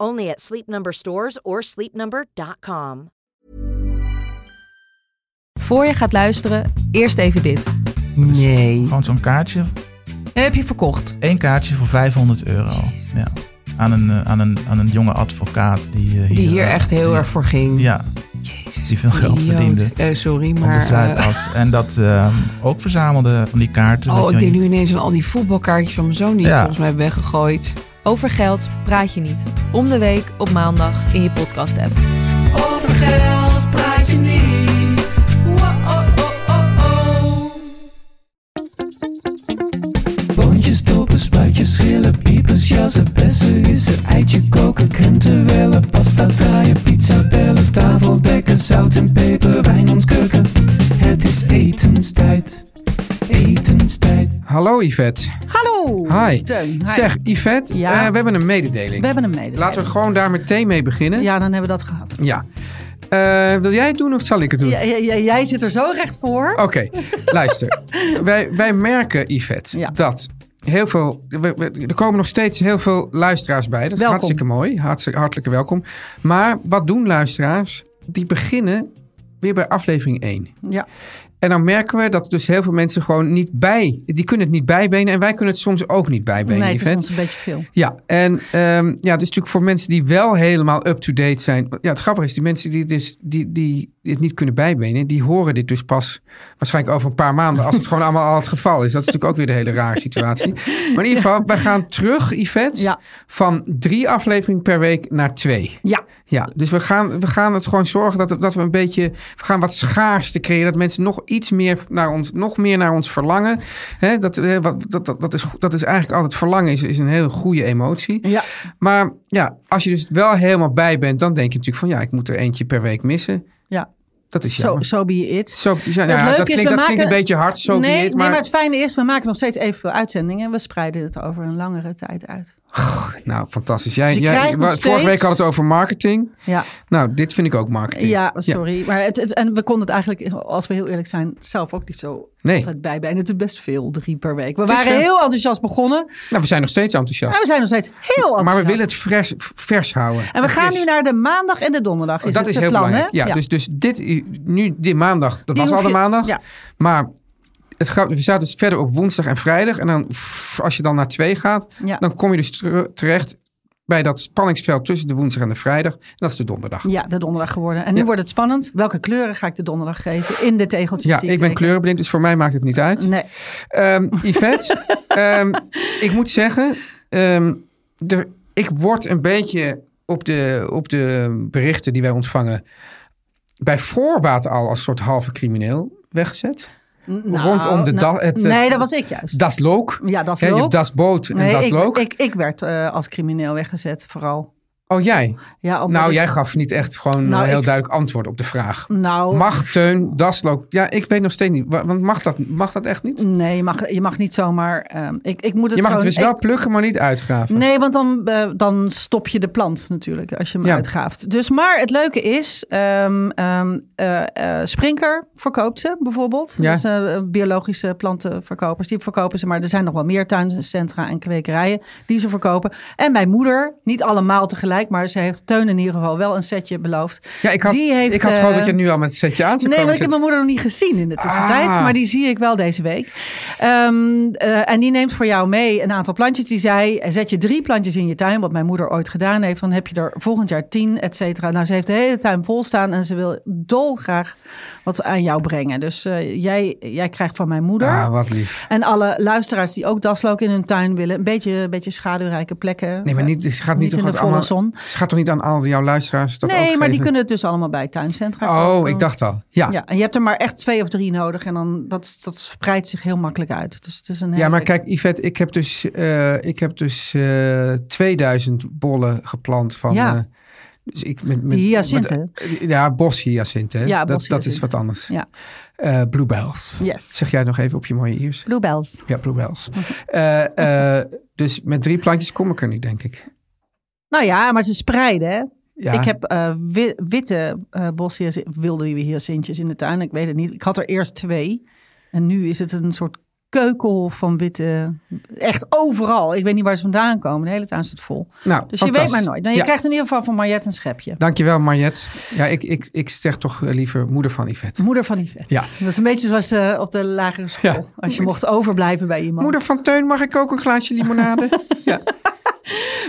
Only at Sleep Number stores or sleepnumber.com. Voor je gaat luisteren, eerst even dit. Nee. Gewoon zo'n kaartje. Heb je verkocht? Eén kaartje voor 500 euro. Ja. Aan, een, eh, aan, een, aan een jonge advocaat die eh, hier... Die hier eh, echt heel die- erg voor ging. Ja, Jezus. die veel geld idioot. verdiende. Eh, sorry, maar... de Zuidas. en dat eh, ook verzamelde van die kaarten. eh, oh, ik denk nu ineens aan al die voetbalkaartjes van mijn zoon die ik Ja. volgens mij heb weggegooid. Over geld praat je niet. Om de week op maandag in je podcast-app. Over geld praat je niet. Wow-oh-oh-oh-oh. Boontjes, dopen, spuitjes, schillen, piepers, jassen, bessen, rissen, eitje koken, krenten wellen, pasta draaien, pizza bellen, tafel dekken, zout en peper, Hallo Yvette. Hallo. Hi. Teun. Hi. Zeg Yvette, Ja? eh, we hebben een mededeling. We hebben een mededeling. Laten we gewoon daar meteen mee beginnen. Ja, dan hebben we dat gehad. Ja. Eh, wil jij het doen of zal ik het doen? Ja, ja, ja, jij zit er zo recht voor. Oké, luister. wij, wij merken, Yvette, dat heel veel... we- we- Er komen nog steeds heel veel luisteraars bij. Dat is Welkom. hartstikke mooi. Hartstikke, hartelijke welkom. Maar wat doen luisteraars? Die beginnen weer bij aflevering 1. Ja. En dan merken we dat dus heel veel mensen gewoon niet bij... Die kunnen het niet bijbenen en wij kunnen het soms ook niet bijbenen, Nee, het is ons een beetje veel. Ja, en ehm, ja, het is natuurlijk voor mensen die wel helemaal up-to-date zijn. Ja, het grappige is, die mensen die, dus, die, die het niet kunnen bijbenen, die horen dit dus pas waarschijnlijk over een paar maanden, als het gewoon allemaal al het geval is. Dat is natuurlijk ook weer de hele rare situatie. Maar in ieder geval, wij gaan terug, Yvette, Ja. van drie afleveringen per week naar twee. Ja. Ja, dus we gaan, we gaan het gewoon zorgen dat, dat we een beetje, we gaan wat schaarste creëren. Dat mensen nog iets meer naar ons, nog meer naar ons verlangen. Hè, dat, wat, dat, dat, dat, is, dat is eigenlijk altijd verlangen, is, is een hele goede emotie. Ja. Maar ja, als je dus wel helemaal bij bent, dan denk je natuurlijk van ja, ik moet er eentje per week missen. Ja. Dat is Zo jammer. so be it. Zo, ja, nou Het ja, leuke dat is, klinkt, we dat klinkt een maken- beetje hard, zo nee, be it, nee, maar, maar het fijne is, we maken nog steeds evenveel uitzendingen. We spreiden het over een langere tijd uit. Nou fantastisch. Jij, Dus jij, vorige week had het over marketing. Ja, Nou, dit vind ik ook marketing. ja sorry. Maar het, het- en we konden het eigenlijk, als we heel eerlijk zijn, zelf ook niet zo Nee. altijd bij. En het is best veel, drie per week. We waren veel. heel enthousiast begonnen. Nou, we zijn nog steeds enthousiast. En we zijn nog steeds heel enthousiast. maar we willen het vers, vers houden. En we gaan nu naar de maandag en de donderdag. Is dat het is het heel plan, belangrijk. Hè? Ja, Dus, dus dit, nu, dit maandag, dat Die was al de maandag. ja. Maar het gaat, we zaten dus verder op woensdag en vrijdag. En dan, als je dan naar twee gaat, Ja. dan kom je dus ter- terecht bij dat spanningsveld tussen de woensdag en de vrijdag. En dat is de donderdag. Ja, de donderdag geworden. En nu Ja. wordt het spannend. Welke kleuren ga ik de donderdag geven in de tegeltjes? Ja, ik ben kleurenblind, dus voor mij maakt het niet uit. Nee. Yvette, ehm, ik moet zeggen, ehm, ik word een beetje op de, op de berichten die wij ontvangen bij voorbaat al als soort halve crimineel weggezet. Nou, Rondom de nou, da- het- Nee, het- dat was ik juist. Das Look. ja, leuk. hebt Das Boot en Nee, Das ik, Look. ik, ik werd eh, als crimineel weggezet, vooral. Oh, jij? Ja, Nou, ik- jij gaf niet echt gewoon Nou, een heel ik- duidelijk antwoord op de vraag. Nou, Mag Teun Das Look? Ja, ik weet nog steeds niet. Wa- Want mag dat, mag dat echt niet? Nee, je mag, je mag niet zomaar... ehm, ik, ik moet het Je mag het dus wel plukken, maar niet uitgraven. Nee, want dan, eh, dan stop je de plant natuurlijk als je hem Ja. uitgaaft. Dus, maar het leuke is, eh, Sprinkler verkoopt ze bijvoorbeeld. Ja. Eh, biologische plantenverkopers. Die verkopen ze, maar er zijn nog wel meer tuincentra en kwekerijen die ze verkopen. En mijn moeder, niet allemaal tegelijk, gelijk, maar ze heeft Teun in ieder geval wel een setje beloofd. Ja, ik had, Die heeft, ik had gehoopt eh, dat je nu al met het setje aan zou Nee, want ik heb mijn moeder nog niet gezien in de tussentijd. Ah. Maar die zie ik wel deze week. Ehm, eh, en die neemt voor jou mee een aantal plantjes. Die zei, zet je drie plantjes in je tuin. Wat mijn moeder ooit gedaan heeft. Dan heb je er volgend jaar tien, et cetera. Nou, ze heeft de hele tuin vol staan. En ze wil dolgraag wat aan jou brengen. Dus eh, jij, jij krijgt van mijn moeder. Ah, wat lief. En alle luisteraars die ook daslook in hun tuin willen. Een beetje, een beetje schaduwrijke plekken. Nee, maar niet, ze gaat niet, Niet in de allemaal, volle zon. Ze gaat toch niet aan al jouw luisteraars dat ook nee, maar die kunnen het dus allemaal bij het tuincentra Oh, kopen. ik dacht al. Ja. Ja, en je hebt er maar echt twee of drie nodig. En dan dat, dat spreidt zich heel makkelijk uit. Dus het is een Ja, maar kijk, Yvette, ik heb dus, eh, ik heb dus eh 2000 bollen geplant van. Ja. eh, dus ik met, met, Die ja, boshyacinten. Ja, dat, dat is wat anders. Ja. Eh, bluebells. Yes. Zeg jij het nog even op je mooie Iers? Bluebells. Ja, bluebells. Dus met drie plantjes kom ik er niet, denk ik. Nou ja, maar ze spreiden. Hè? Ja. Ik heb eh, wi- witte uh, wilde hyacintjes in de tuin. Ik weet het niet. Ik had er eerst twee. En nu is het een soort keukenhof van witte. Echt overal. Ik weet niet waar ze vandaan komen. De hele tuin zit vol. Nou, Dus je weet maar nooit. Nou, je Ja. krijgt in ieder geval van Mariette een schepje. Dankjewel, Mariette. Ja, ik, ik, ik zeg toch eh, liever moeder van Yvette. Moeder van Yvette. Ja. Dat is een beetje zoals eh, op de lagere school. Ja. Als je mocht overblijven bij iemand. Moeder van Teun, mag ik ook een glaasje limonade? ja.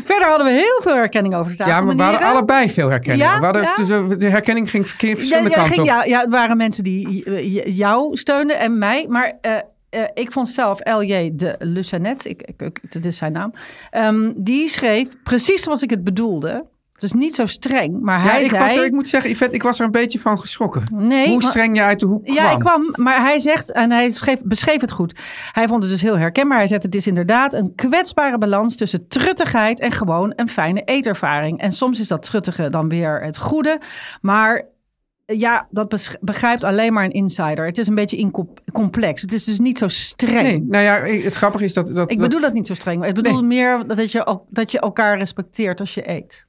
Verder hadden we heel veel herkenning over de tafel. ja, maar we hadden allebei veel herkenning. Ja, we hadden, ja. dus, eh, de herkenning ging verschillende ja, kanten op. ja, ja, het waren mensen die jou steunden en mij. Maar eh, eh, ik vond zelf L.J. de Lucanet, ik, ik, ik, dit is zijn naam, ehm, die schreef precies zoals ik het bedoelde. Dus niet zo streng, maar Ja, hij ik, zei... was er, ik moet zeggen, Yvette, ik was er een beetje van geschrokken. Nee, Hoe streng je uit de hoek kwam. Ja, ik kwam, maar hij zegt, en hij schreef, beschreef het goed. Hij vond het dus heel herkenbaar. Hij zegt, het is inderdaad een kwetsbare balans tussen truttigheid en gewoon een fijne eetervaring. En soms is dat truttige dan weer het goede. Maar ja, dat begrijpt alleen maar een insider. Het is een beetje complex. Het is dus niet zo streng. Nee, nou ja, het grappige is dat... dat Ik bedoel dat niet zo streng. Ik bedoel Nee. meer dat je, ook- dat je elkaar respecteert als je eet.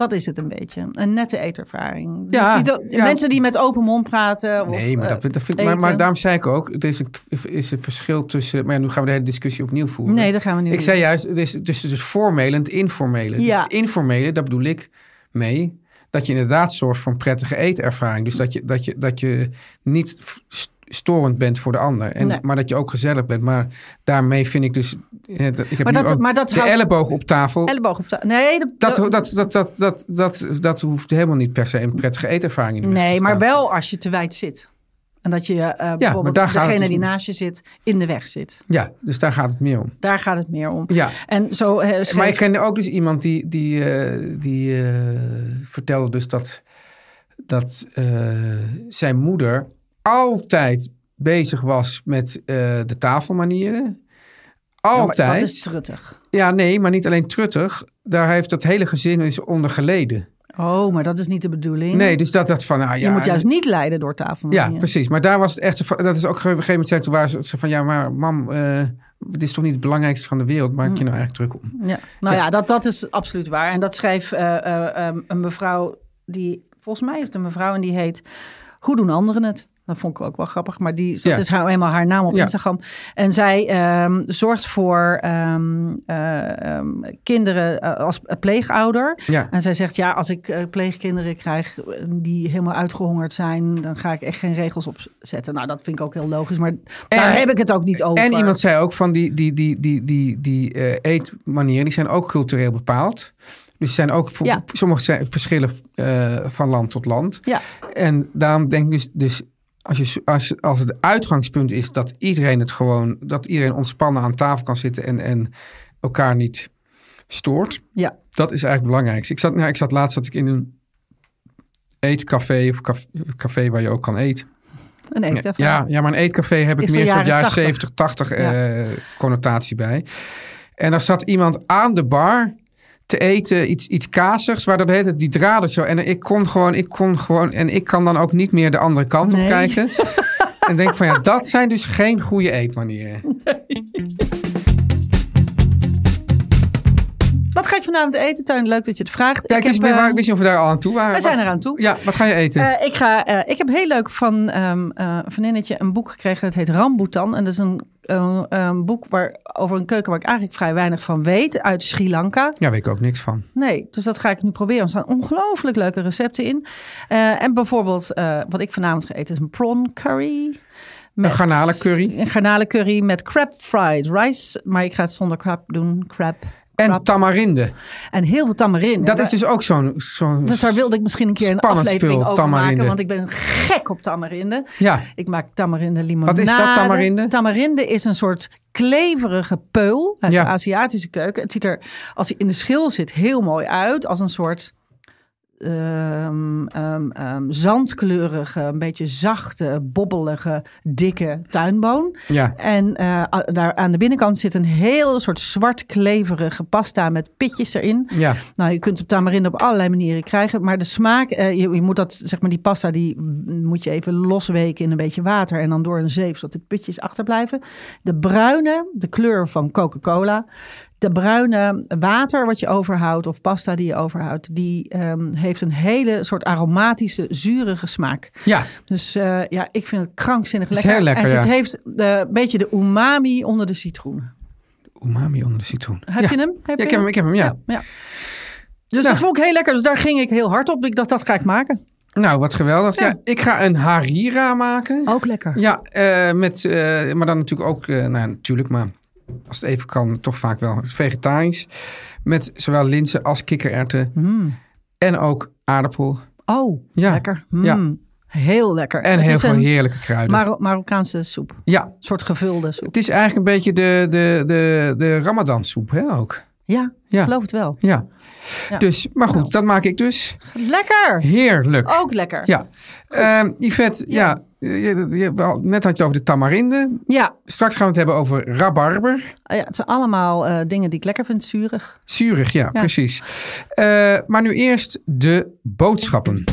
Dat is het een beetje. Een nette eetervaring. Ja, ja. Mensen die met open mond praten. Of, Nee, maar, dat, eh, dat vind ik, maar, maar daarom zei ik ook, er is een, is een verschil tussen... Maar ja, nu gaan we de hele discussie opnieuw voeren. Nee, dat gaan we nu Ik doen. zei juist, het is tussen het formele en het informele. Dus Ja. het informele, daar bedoel ik mee... dat je inderdaad zorgt voor een prettige eetervaring. Dus dat je, dat je, dat je niet storend bent voor de ander. En, Nee. Maar dat je ook gezellig bent. Maar daarmee vind ik dus... dat- Ik heb Maar dat- maar dat de houdt- elleboog op tafel. Elleboog op tafel. Nee, de- dat, dat, dat, dat, dat, dat, dat, dat hoeft helemaal niet per se een prettige eetervaring nee, maar wel als je te wijd zit. En dat je eh bijvoorbeeld degene dus die naast je zit in de weg zit. Ja, dus daar gaat het meer om. Daar gaat het meer om. Ja. En zo eh, schreef- Maar ik kende ook dus iemand die, die, eh, die vertelde dus dat, dat zijn moeder altijd bezig was met eh, de tafelmanieren. Ja, Altijd. dat is truttig. Ja, nee, maar niet alleen truttig. Daar heeft dat hele gezin is onder geleden. Oh, maar dat is niet de bedoeling. Nee, dus dat dat van, nou ja. je moet juist niet leiden door tafel. Ja, precies. Maar daar was het echt zo dat is ook op een gegeven moment zei toen waren ze van, ja, maar mam, eh, het is toch niet het belangrijkste van de wereld, maak je nou eigenlijk druk om? Ja. Nou ja, Ja. dat, dat is absoluut waar. En dat schreef eh, een mevrouw die, volgens mij is het een mevrouw en die heet Hoe doen anderen het? Dat vond ik ook wel grappig, maar die, dat Ja. is haar, eenmaal haar naam op Ja. Instagram. En zij ehm, zorgt voor ehm, eh, ehm, kinderen eh, als pleegouder. Ja. En zij zegt, ja, als ik eh, pleegkinderen krijg die helemaal uitgehongerd zijn, dan ga ik echt geen regels opzetten. Nou, dat vind ik ook heel logisch, maar daar heb ik het ook niet over. En iemand zei ook van die, die, die, die, die, die eetmanieren, die zijn ook cultureel bepaald. Dus zijn ook, voor, sommige zijn verschillen van land tot land. Ja. En daarom denk ik dus, dus als, je, als, als het uitgangspunt is dat iedereen het gewoon, dat iedereen ontspannen aan tafel kan zitten en, en elkaar niet stoort. Ja. Dat is eigenlijk het belangrijkste. Ik zat, nou, ik zat laatst zat ik in een eetcafé of café, café waar je ook kan eten. Een eetcafé. Ja, ja, maar een eetcafé heb ik meer zo'n jaren jaar 80. 70, 80 eh, connotatie bij. En daar zat iemand aan de bar te eten, iets, iets kazigs, waar dat heet die draden zo. En ik kon gewoon, ik kon gewoon, en ik kan dan ook niet meer de andere kant Nee. op kijken. en denk van ja, dat zijn dus geen goede eetmanieren. Wat ga ik vanavond eten, Teun? Leuk dat je het vraagt. Niet eh, waar- ik wist niet of we daar al aan toe waren. we zijn eraan toe. Ja, wat ga je eten? Eh, ik, ga, eh, ik heb heel leuk van ehm, eh, een vriendinnetje een boek gekregen. Het heet Rambutan. En dat is een een, een boek waar, over een keuken waar ik eigenlijk vrij weinig van weet. Uit Sri Lanka. Ja, weet ik ook niks van. Nee, dus dat ga ik nu proberen. Er staan ongelooflijk leuke recepten in. Eh, en bijvoorbeeld, eh, wat ik vanavond ga eten is een prawn curry. Met, garnalencurry? Een garnalencurry met crab fried rice. Maar ik ga het zonder crab doen. Crab. En tamarinde. En heel veel tamarinde. Dat is dus ook zo'n... zo'n Dus daar wilde ik misschien een keer een aflevering spul, over tamarinde. maken. Want ik ben gek op tamarinde. Ja, Ik maak tamarinde limonade. Wat is dat, tamarinde? Tamarinde is een soort kleverige peul uit Ja. de Aziatische keuken. Het ziet er, als hij in de schil zit, heel mooi uit. Als een soort ehm, ehm, ehm, zandkleurige, een beetje zachte, bobbelige, dikke tuinboon. ja. En eh, daar aan de binnenkant zit een heel soort zwart kleverige pasta met pitjes erin. Ja. Nou, je kunt het tamarinde op allerlei manieren krijgen. Maar de smaak, eh, je, je moet dat, zeg maar, die pasta, die moet je even losweken in een beetje water. En dan door een zeep, zodat de pitjes achterblijven. De bruine, de kleur van Coca-Cola. De bruine water wat je overhoudt, of pasta die je overhoudt, die ehm, heeft een hele soort aromatische, zurige smaak. Ja, Dus eh, ja, ik vind het krankzinnig Is lekker. heel lekker, en het ja. heeft de, een beetje de umami onder de citroen. umami onder de citroen. Heb ja. je hem? Heb Ja, ik heb hem, ik heb hem, ja. ja. Dus Nou. dat vond ik heel lekker. Dus daar ging ik heel hard op. Ik dacht, dat ga ik maken. Nou, wat geweldig. Ja. ik ga een harira maken. Ook lekker. Ja, eh, met, eh, maar dan natuurlijk ook, eh, nou natuurlijk, maar als het even kan, toch vaak wel vegetarisch. Met zowel linzen als kikkererwten. En ook aardappel. Oh, Ja. lekker. Mm. Ja. Heel lekker. En Het heel veel een heerlijke kruiden. Maro- Marokkaanse soep. Een ja, soort gevulde soep. het is eigenlijk een beetje de, de, de, de Ramadan soep, hè, ook. Ja, Ja. geloof het wel. Ja. Ja. Dus, maar goed, Nou. dat maak ik dus. Lekker. Heerlijk. Ook lekker. Ja. Ehm Yvette, ja. Je- je- wel, net had je het over de tamarinde. Ja. Straks gaan we het hebben over rabarber. Ah ja, het zijn allemaal eh, dingen die ik lekker vind. Zurig. Zurig, ja, precies. Eh, maar nu eerst de boodschappen.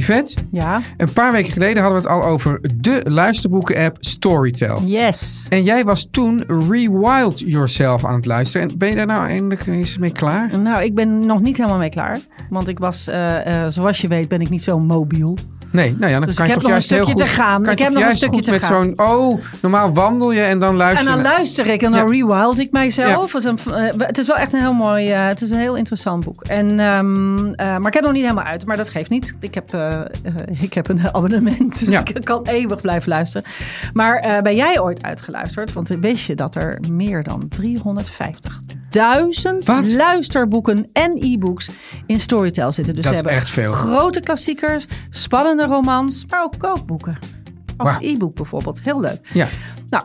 Yvette, Ja. een paar weken geleden hadden we het al over de luisterboeken-app Storytel. Yes. En jij was toen Rewild Yourself aan het luisteren. En ben je daar nou eindelijk eens mee klaar? Nou, ik ben nog niet helemaal mee klaar. Want ik was, eh, eh, zoals je weet, ben ik niet zo mobiel. Nee, nou ja, dan Dus kan ik je heb toch nog een juist heel stukje goed... te gaan. Kan je Ik toch heb nog een stukje te met gaan. zo'n... Oh, normaal wandel je en dan En luister je. dan luister ik en dan Ja. rewild ik mijzelf. Het, is een, eh, het is wel echt een heel mooi, eh, het is een heel interessant boek. En, ehm, eh, maar ik heb nog niet helemaal uit, maar dat geeft niet. Ik heb, ik heb een abonnement, dus Ja. ik kan eeuwig blijven luisteren. Maar ben jij ooit uitgeluisterd? Want wist je dat er meer dan 350.000 Wat? luisterboeken en e-books in Storytel zitten. Dus Dat we is hebben echt veel. grote klassiekers, spannende romans, maar ook kookboeken. Als e-book bijvoorbeeld. Heel leuk. Ja, Nou,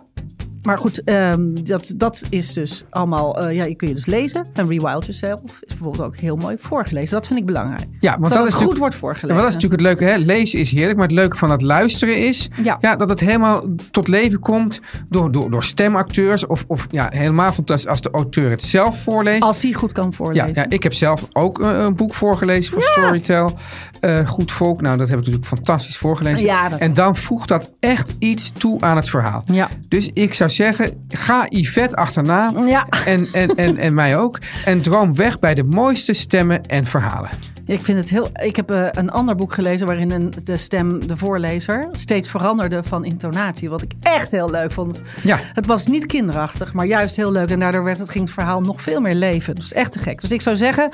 maar goed, ehm, dat, dat is dus allemaal, eh, ja, je kun je dus lezen. En Rewild Yourself is bijvoorbeeld ook heel mooi voorgelezen. Dat vind ik belangrijk. ja want dat, dat, het is goed wordt Ja, voorgelezen. dat is natuurlijk het leuke. Hè? Lezen is heerlijk, maar het leuke van het luisteren is... Ja. dat het helemaal tot leven komt door, door, door stemacteurs. Of, of ja, helemaal fantastisch als de auteur het zelf voorleest. Als die goed kan ja, voorlezen. ja, ik heb zelf ook eh, een boek voorgelezen voor Storytel. Eh, Goed Volk. Nou, dat heb ik natuurlijk fantastisch voorgelezen. Ja, En dan voegt dat echt iets toe aan het verhaal. Ja. Dus ik zou zeggen, ga Yvette achterna. Ja. En, en, en, en mij ook. En droom weg bij de mooiste stemmen en verhalen. Ik vind het heel. Ik heb eh, een ander boek gelezen waarin een, de stem, de voorlezer, steeds veranderde van intonatie. Wat ik echt heel leuk vond. Ja. Het was niet kinderachtig, maar juist heel leuk. En daardoor werd het, ging het verhaal nog veel meer leven. Dus echt te gek. Dus ik zou zeggen,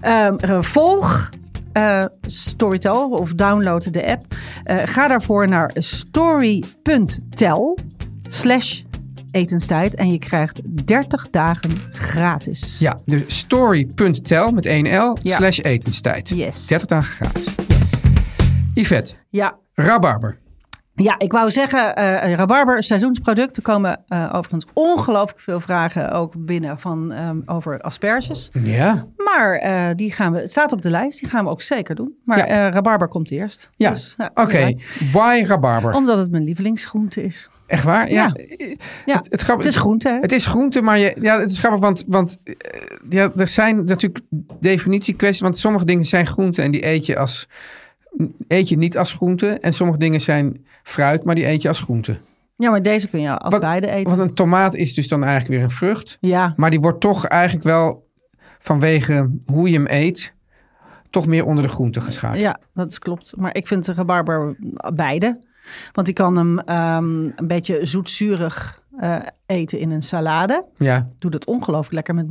ehm, eh, volg. eh, Storytel of download de app. Ga daarvoor naar story.tel slash etenstijd en je krijgt 30 dagen gratis. Ja, dus story.tel met 1 L Ja. slash etenstijd. Yes. 30 dagen gratis. Yvette, Ja, rabarber. Ja, ik wou zeggen, eh rabarber, seizoensproducten komen eh, overigens ongelooflijk veel vragen ook binnen van, ehm, over asperges. Ja, Maar eh, die gaan we, het staat op de lijst, die gaan we ook zeker doen. Maar Ja. rabarber komt eerst. ja. Dus, ja, oké. Why rabarber? Omdat het mijn lievelingsgroente is. Echt waar? Ja. Ja, Het, het, grappig- het is groente. hè? Het is groente, maar je, ja, het is grappig, want, want eh, ja, er zijn natuurlijk definitiekwesties. Want sommige dingen zijn groente en die eet je, als, eet je niet als groente. En sommige dingen zijn fruit, maar die eet je als groente. Ja, maar deze kun je als Wat- beide eten. Want een tomaat is dus dan eigenlijk weer een vrucht. ja, Maar die wordt toch eigenlijk wel vanwege hoe je hem eet, toch meer onder de groente geschaard. ja, dat is klopt. Maar ik vind de rabarber beide. Want die kan hem ehm, een beetje zoetzurig eh, eten in een salade. Ja, Doe dat ongelooflijk lekker met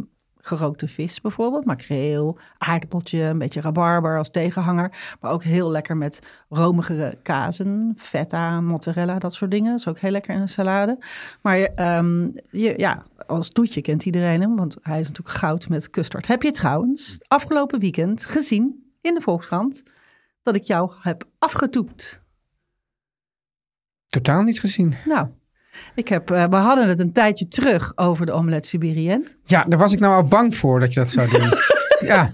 gerookte vis bijvoorbeeld. Makreel, aardappeltje, een beetje rabarber als tegenhanger. Maar ook heel lekker met romige kazen, feta, mozzarella, dat soort dingen. Dat is ook heel lekker in een salade. Maar ehm, je, ja, als toetje kent iedereen hem, want hij is natuurlijk goud met custard. Heb je trouwens afgelopen weekend gezien in de Volkskrant dat ik jou heb afgetoept? Totaal niet gezien. Nou, ik heb, eh, we hadden het een tijdje terug over de omelet Siberienne. Ja, daar was ik nou al bang voor dat je dat zou doen. ja,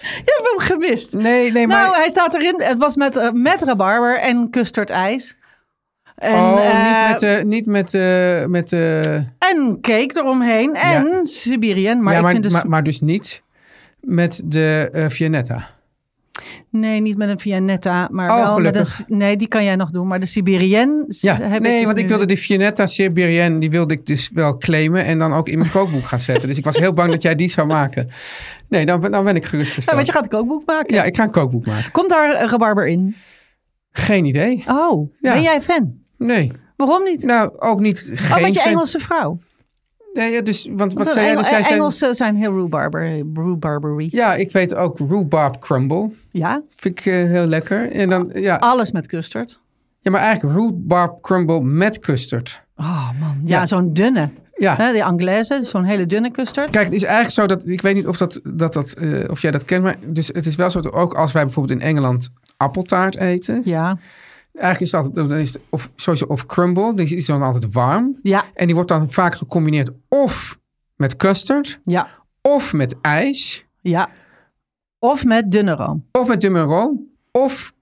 Je hebt hem gemist. nee, nee, maar... Nou, hij staat erin. Het was met, eh, met rabarber en custard ijs. En, oh, eh, niet met de... Niet met, eh, met, eh, en cake eromheen. En Siberian. Maar ja, ik maar, vind dus... maar, maar dus niet met de eh Vianetta. Nee, niet met een Vianetta. Maar Oh, wel met een... Nee, die kan jij nog doen. Maar de Siberian Ja, heb nee, ik dus want ik wilde die Vianetta Siberienne, die wilde ik dus wel claimen en dan ook in mijn kookboek gaan zetten. Dus ik was heel bang dat jij die zou maken. Nee, dan, dan ben ik Ja, gerustgesteld. want je gaat een kookboek maken. Ja, ik ga een kookboek maken. Komt daar rabarber in? Geen idee. Oh, Ja. ben jij fan? Nee. Waarom niet? Nou, ook niet. oh, Geen met je. Engelse vrouw. Nee, ja, dus, want wat Want zei jij? Dus jij zei- Engelsen zijn heel rhubarber, rhubarbery. Ja, ik weet ook rhubarb crumble. Ja, Vind ik eh, heel lekker. En dan, ja. alles met custard. ja, maar eigenlijk rhubarb crumble met custard. Oh man, ja, Ja. zo'n dunne. Ja. Hè, de Anglaise, zo'n hele dunne custard. Kijk, het is eigenlijk zo dat ik weet niet of, dat, dat, dat, eh, of jij dat kent, maar dus het is wel zo dat ook als wij bijvoorbeeld in Engeland appeltaart eten, Ja, eigenlijk is dat dan is of sowieso of crumble, die is dan altijd warm ja, en die wordt dan vaak gecombineerd of met custard ja, of met ijs ja. Of met dunne room. of met room of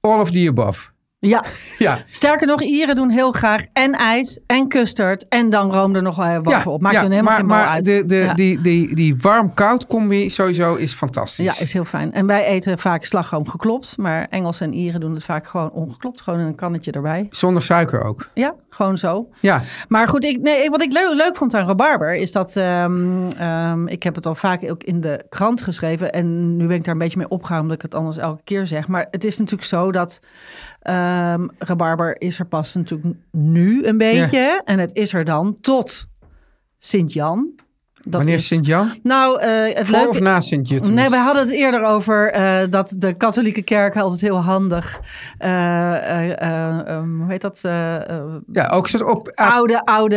all of the above. Ja, Ja, sterker nog, Ieren doen heel graag en ijs en custard en dan room er nog wel wat ja, op. Maakt ja, helemaal maar, geen maar uit. de, de, ja. die, die, die warm-koud combi sowieso is fantastisch. ja, is heel fijn. En wij eten vaak slagroom geklopt, maar Engels en Ieren doen het vaak gewoon ongeklopt. Gewoon een kannetje erbij. Zonder suiker ook. Ja, gewoon zo. Ja, Maar goed, ik, nee, wat ik leuk, leuk vond aan rabarber is dat ehm, ehm, ik heb het al vaak ook in de krant geschreven en nu ben ik daar een beetje mee opgehouden omdat ik het anders elke keer zeg. Maar het is natuurlijk zo dat ehm rabarber is er pas natuurlijk nu een beetje en het is er dan tot Sint-Jan. Dat wanneer is- Sint-Jan? Nou, eh, het Voor leuke... of na Sint-Juttemus? Nee, we hadden het eerder over eh, dat de katholieke kerk altijd heel handig, ehm, hoe heet dat? Ja, ook, soort op, oude, oude,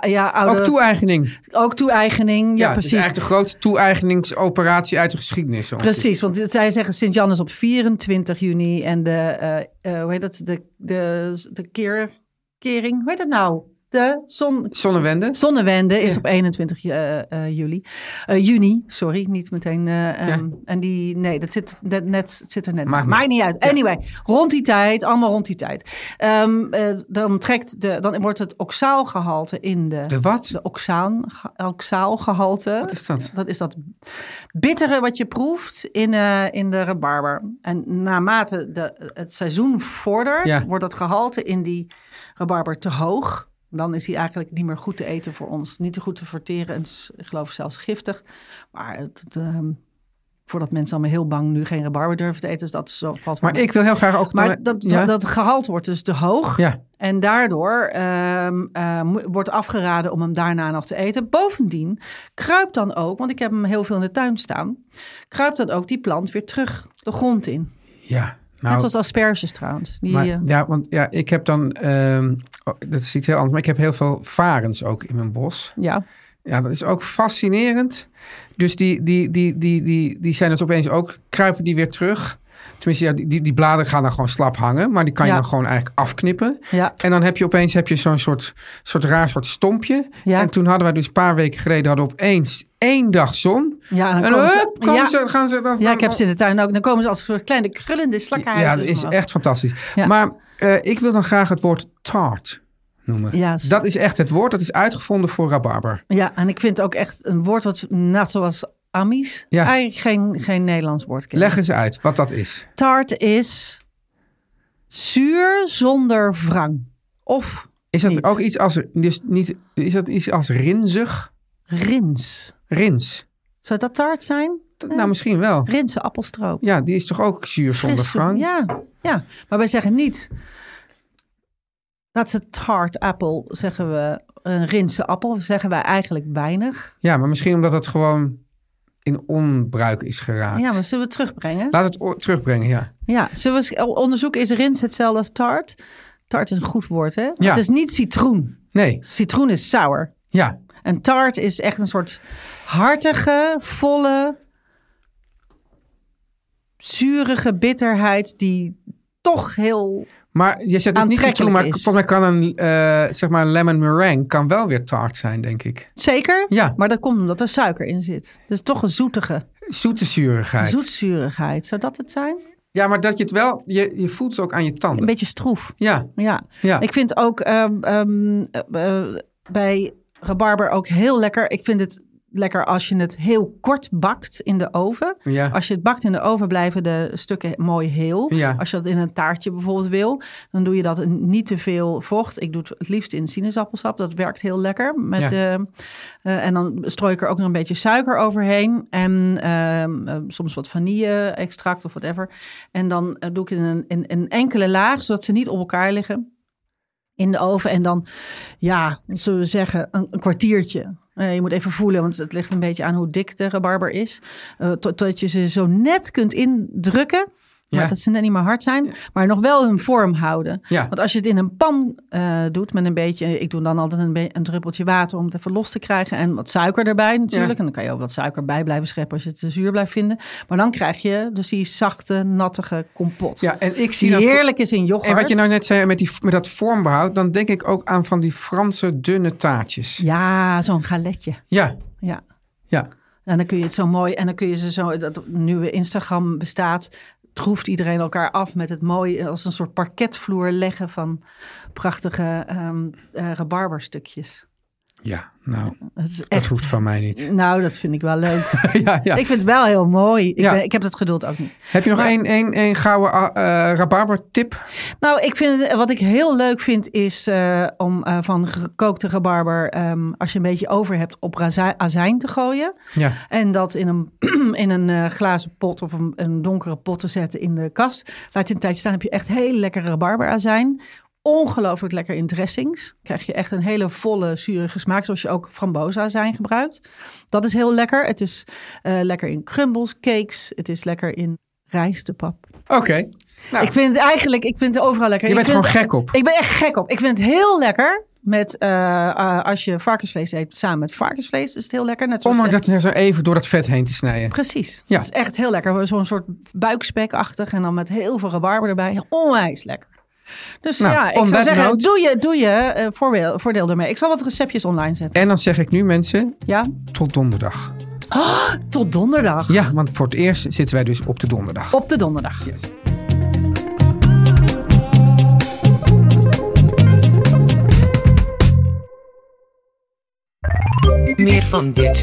ja, oude, ook toe-eigening. ook toe-eigening. Ja, Ja, precies. Het is eigenlijk de grootste toe-eigeningsoperatie uit de geschiedenis. Precies, want zij zeggen Sint-Jan is op 24 juni en de, hoe heet dat, de, de, de keer, kering, hoe heet dat nou? De zon, Zonnewende. zonnewende is Ja. op 21 eh, eh, juli. Eh, juni, sorry, niet meteen. eh, ehm, En die, nee, dat zit net, net, zit er net. Maakt Maakt, niet. uit. Anyway, rond die tijd, allemaal rond die tijd. Ehm, eh, dan, trekt de, dan wordt het oxaalgehalte in de... De wat? De oxaan, oxaalgehalte. Wat is dat? Dat is dat bittere wat je proeft in, in de rabarber. En naarmate de, het seizoen vordert, wordt dat gehalte in die rabarber te hoog. Dan is die eigenlijk niet meer goed te eten voor ons. Niet te goed te verteren. En is, ik geloof zelfs giftig. Maar het, het, ehm, voordat mensen allemaal heel bang nu geen rabarber durven te eten. Dus dat is zo, valt Maar ik wil heel graag ook... Maar dan- dat, ja? dat, gehalte wordt dus te hoog. Ja. En daardoor ehm, eh, mo- wordt afgeraden om hem daarna nog te eten. Bovendien kruipt dan ook, want ik heb hem heel veel in de tuin staan, kruipt dan ook die plant weer terug de grond in. Ja. Nou, Net zoals asperges trouwens. Die, maar, eh, ja, want ja, ik heb dan... oh, dat is iets heel anders. Maar ik heb heel veel varens ook in mijn bos. ja. Ja, dat is ook fascinerend. Dus die, die, die, die, die, die zijn dus opeens ook... Kruipen die weer terug. Tenminste, ja, die, die, bladeren gaan dan gewoon slap hangen. Maar die kan je Ja. dan gewoon eigenlijk afknippen. Ja. En dan heb je opeens heb je zo'n soort, soort raar soort stompje. En toen hadden wij dus een paar weken geleden... hadden opeens één dag zon. Ja, en dan En komen ze- hup, komen ja. ze, gaan ze... Dan, ja, ik heb ze in de tuin ook. Dan komen ze als een soort kleine krullende slakken Ja, dat is echt fantastisch. Maar eh, ik wil dan graag het woord tart noemen. Ja, Dat is echt het woord. Dat is uitgevonden voor rabarber. Ja, en ik vind ook echt een woord wat, net zoals Amis, Ja. eigenlijk geen, geen Nederlands woord kent. Leg eens uit wat dat is. Tart is zuur zonder wrang. Of Is dat Niet. ook iets als... Dus niet, is dat iets als rinzig? rins. Rins. Zou dat tart zijn? Nou, misschien wel. Rinse appelstroop. Ja, die is toch ook zuur zonder frank? Ja, ja, maar wij zeggen niet Dat een tart apple, zeggen we. Een rinse appel, zeggen wij eigenlijk weinig. Ja, maar misschien omdat het gewoon in onbruik is geraakt. Ja, maar zullen we het terugbrengen? Laat het terugbrengen, ja. Ja, zullen we eens onderzoeken, is rins hetzelfde als tart? Tart is een goed woord, hè? Ja. Het is niet citroen. Nee, Citroen is sour. ja. En tart is echt een soort hartige, volle, zurige bitterheid die toch heel... Maar je zegt dus niet citroen, maar is. volgens mij kan een, eh, zeg maar een lemon meringue kan wel weer tart zijn, denk ik. Zeker, Ja. maar dat komt omdat er suiker in zit. Dus toch een zoetige Zoete zurigheid. zoetzurigheid. Zou dat het zijn? Ja, maar dat je het wel, je, je voelt ze ook aan je tanden. Een beetje stroef. Ja, Ja. ja. Ik vind ook ehm, ehm, eh, eh, bij rabarber ook heel lekker. Ik vind het lekker als je het heel kort bakt in de oven. Ja. Als je het bakt in de oven blijven de stukken mooi heel. Ja. Als je dat in een taartje bijvoorbeeld wil, dan doe je dat in niet te veel vocht. Ik doe het het liefst in sinaasappelsap. Dat werkt heel lekker. Met, Ja. eh, eh, en dan strooi ik er ook nog een beetje suiker overheen. En ehm, eh, soms wat vanille-extract of whatever. En dan doe ik het in een, in een enkele laag, zodat ze niet op elkaar liggen in de oven. En dan, ja, zullen we zeggen, een, een kwartiertje. Eh, je moet even voelen, want het ligt een beetje aan hoe dik de rabarber is. Eh, tot, totdat je ze zo net kunt indrukken. Ja. dat ze net niet meer hard zijn, maar nog wel hun vorm houden. Ja. Want als je het in een pan eh, doet met een beetje, ik doe dan altijd een, een druppeltje water om het even los te krijgen en wat suiker erbij natuurlijk. Ja. En dan kan je ook wat suiker bij blijven scheppen als je het te zuur blijft vinden. Maar dan krijg je dus die zachte, nattige kompot. ja, en ik zie die heerlijk is in yoghurt. En wat je nou net zei met, die, met dat vormbehoud, dan denk ik ook aan van die Franse dunne taartjes. Ja, zo'n galetje. Ja, Ja. ja. En dan kun je het zo mooi, en dan kun je ze zo, dat nu Instagram bestaat, troeft iedereen elkaar af met het mooi, als een soort parketvloer leggen van prachtige eh, rabarberstukjes. Ja, nou, Dat, is dat hoeft van mij niet. Nou, dat vind ik wel leuk. ja, ja. Ik vind het wel heel mooi. Ik, Ja. ben- ik heb het geduld ook niet. Heb je nog één, één, één gouden uh, rabarber tip? Nou, ik vind het- wat ik heel leuk vind is eh, om eh, van gekookte rabarber, ehm, als je een beetje over hebt, op azijn te gooien. Ja, En dat in een, in een glazen pot of een, een donkere pot te zetten in de kast. Laat je een tijdje staan, heb je echt heel lekkere rabarberazijn. Ongelooflijk lekker in dressings. Krijg je echt een hele volle, zurige smaak, zoals je ook frambozenazijn gebruikt. Dat is heel lekker. Het is eh, lekker in crumbles, cakes. Het is lekker in rijstepap. oké. Nou, Ik vind het eigenlijk, ik vind het overal lekker. Je bent gewoon gek op. Ik ben echt gek op. Ik vind het heel lekker met, eh, eh, als je varkensvlees eet samen met varkensvlees, is het heel lekker. Net om je- dat zo even door dat vet heen te snijden. Precies. Ja. Het is echt heel lekker. Zo'n soort buikspekachtig en dan met heel veel rabarber erbij. Onwijs lekker. Dus Nou, ja, ik zou zeggen, note- doe je, doe je eh, voordeel, voordeel ermee. Ik zal wat receptjes online zetten. En dan zeg ik nu mensen, Ja, tot donderdag. tot donderdag. Ja, want voor het eerst zitten wij dus op de donderdag. Op de donderdag. Meer van dit.